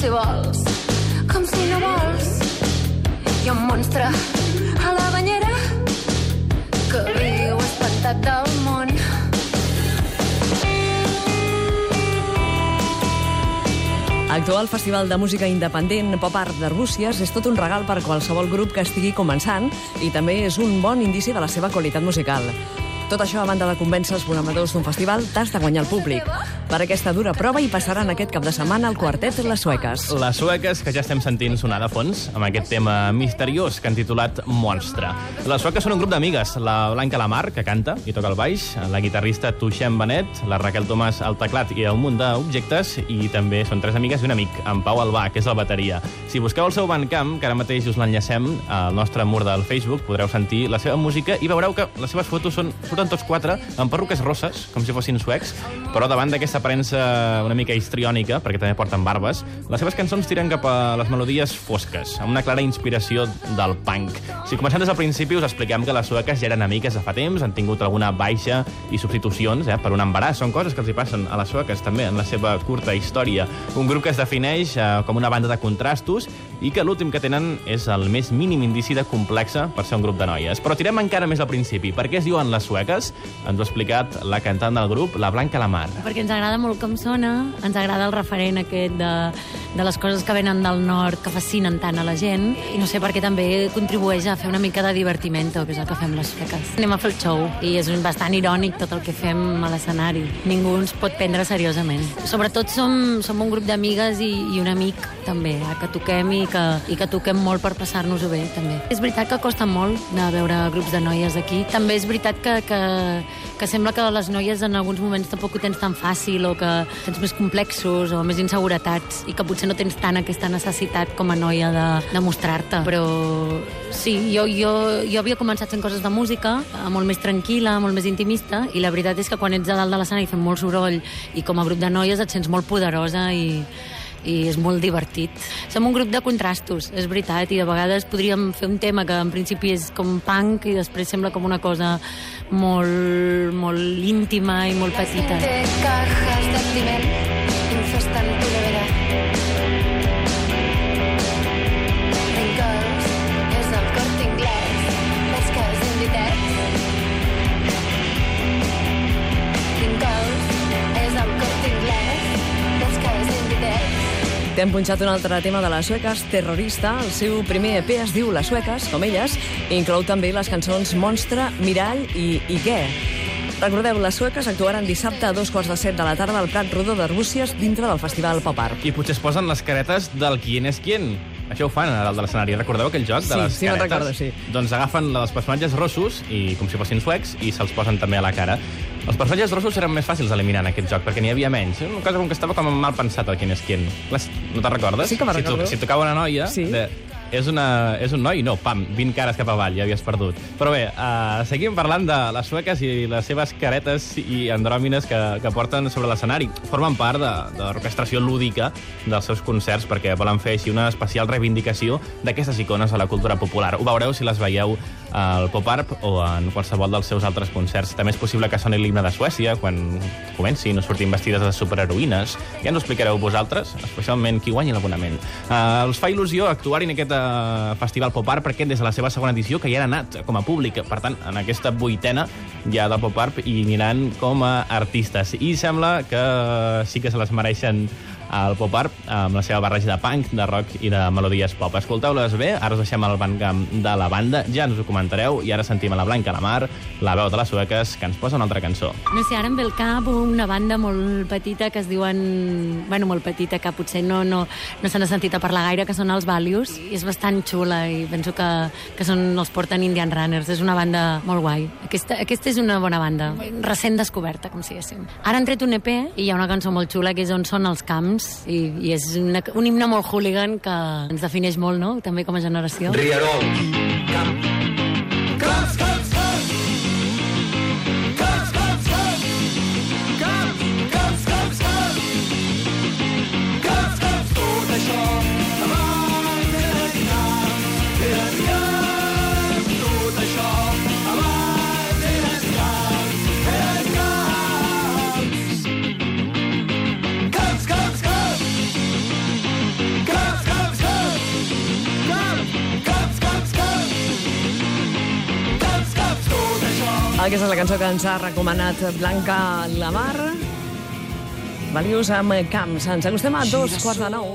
si vols, com si no vols. Hi ha un monstre a la banyera que viu espantat del món. Actuar al Festival de Música Independent Pop Art d'Arbúcies és tot un regal per qualsevol grup que estigui començant i també és un bon indici de la seva qualitat musical. Tot això, a banda de convèncer els programadors d'un festival, t'has de guanyar el públic. Per aquesta dura prova hi passaran aquest cap de setmana el quartet Les Sueques. Les sueques que ja estem sentint sonar de fons amb aquest tema misteriós que han titulat Monstre. Les sueques són un grup d'amigues, la Blanca Lamar, que canta i toca el baix, la guitarrista Tuixem Benet, la Raquel Tomàs al teclat i un munt d'objectes, i també són tres amigues i un amic, en Pau Albà, que és la bateria. Si busqueu el seu Bandcamp, que ara mateix us l'enllacem al nostre mur del Facebook, podreu sentir la seva música i veureu que les seves fotos són, surten tots quatre amb perruques rosses, com si fossin suecs, però davant d'aquesta aparença una mica histriònica, perquè també porten barbes, les seves cançons tiren cap a les melodies fosques, amb una clara inspiració del punk. Si comencem des del principi, us expliquem que les sueques ja eren amigues de fa temps, han tingut alguna baixa i substitucions eh, per un embaràs. Són coses que els hi passen a les sueques també en la seva curta història. Un grup que es defineix eh, com una banda de contrastos i que l'últim que tenen és el més mínim indici de complexa per ser un grup de noies. Però tirem encara més al principi. Per què es diuen les sueques? Ens ho ha explicat la cantant del grup, la Blanca Lamar. Perquè ens agrada molt com sona, ens agrada el referent aquest de, de les coses que venen del nord, que fascinen tant a la gent, i no sé, perquè també contribueix a fer una mica de divertiment, que és el que fem les feques. Anem a fer el show, i és bastant irònic tot el que fem a l'escenari. Ningú ens pot prendre seriosament. Sobretot som, som un grup d'amigues i, i un amic, també, eh, que toquem i que, i que toquem molt per passar-nos-ho bé, també. És veritat que costa molt de veure grups de noies aquí. També és veritat que, que, que sembla que les noies en alguns moments tampoc ho tens tan fàcil o que tens més complexos o més inseguretats i que potser no tens tant aquesta necessitat com a noia de, de mostrar-te. Però sí, jo, jo, jo havia començat fent coses de música, eh, molt més tranquil·la, molt més intimista, i la veritat és que quan ets a dalt de l'escenari fent molt soroll i com a grup de noies et sents molt poderosa i, i és molt divertit. Som un grup de contrastos, és veritat, i de vegades podríem fer un tema que en principi és com punk i després sembla com una cosa molt, molt íntima i molt petita. De cajas de ciment infestan T'hem punxat un altre tema de les sueques, Terrorista. El seu primer EP es diu Les sueques, com elles, i inclou també les cançons Monstre, Mirall i I què? Recordeu, les sueques actuaran dissabte a dos quarts de set de la tarda al Prat Rodó d'Arbúcies dintre del Festival Pop Art. I potser es posen les caretes del quién és quién. Això ho fan a dalt de l'escenari. Recordeu aquell joc de Sí, les sí, caretes? recordo, sí. Doncs agafen la dels personatges rossos, i com si fossin suecs, i se'ls posen també a la cara. Els personatges rossos eren més fàcils d'eliminar en aquest joc, perquè n'hi havia menys. Una cosa com que estava com mal pensat el quién és quién. Les- No te'n recordes? Sí que me'n si, recordo. si tocava una noia, Sí. de, és, una, és un noi? No, pam, 20 cares cap avall, ja havies perdut. Però bé, uh, seguim parlant de les sueques i les seves caretes i andròmines que, que porten sobre l'escenari. Formen part de, de l'orquestració lúdica dels seus concerts perquè volen fer així una especial reivindicació d'aquestes icones a la cultura popular. Ho veureu si les veieu al Pop-Art o en qualsevol dels seus altres concerts. També és possible que soni l'himne de Suècia quan comencin o surtin vestides de superheroïnes. Ja ens ho explicareu vosaltres, especialment qui guanyi l'abonament. Uh, els fa il·lusió actuar en aquest uh, festival Pop-Art perquè des de la seva segona edició, que ja han anat com a públic, per tant, en aquesta vuitena ja del Pop-Art hi aniran com a artistes. I sembla que sí que se les mereixen al Pop Art amb la seva barreja de punk, de rock i de melodies pop. Escolteu-les bé, ara us deixem el bandcamp de la banda, ja ens ho comentareu, i ara sentim a la Blanca la Mar, la veu de les sueques, que ens posa una altra cançó. No sé, ara em ve al cap una banda molt petita que es diuen... Bueno, molt petita, que potser no, no, no se n'ha sentit a parlar gaire, que són els Valius. I és bastant xula i penso que, que són, els porten Indian Runners. És una banda molt guai. Aquesta, aquesta és una bona banda, recent descoberta, com si diguéssim. Ara han tret un EP i hi ha una cançó molt xula que és On són els camps i, i és una, un himne molt hooligan que ens defineix molt, no?, també com a generació. Rierol. Aquesta és la cançó que ens ha recomanat Blanca Lamar. Valius amb Camps. Ens acostem a dos quarts de nou.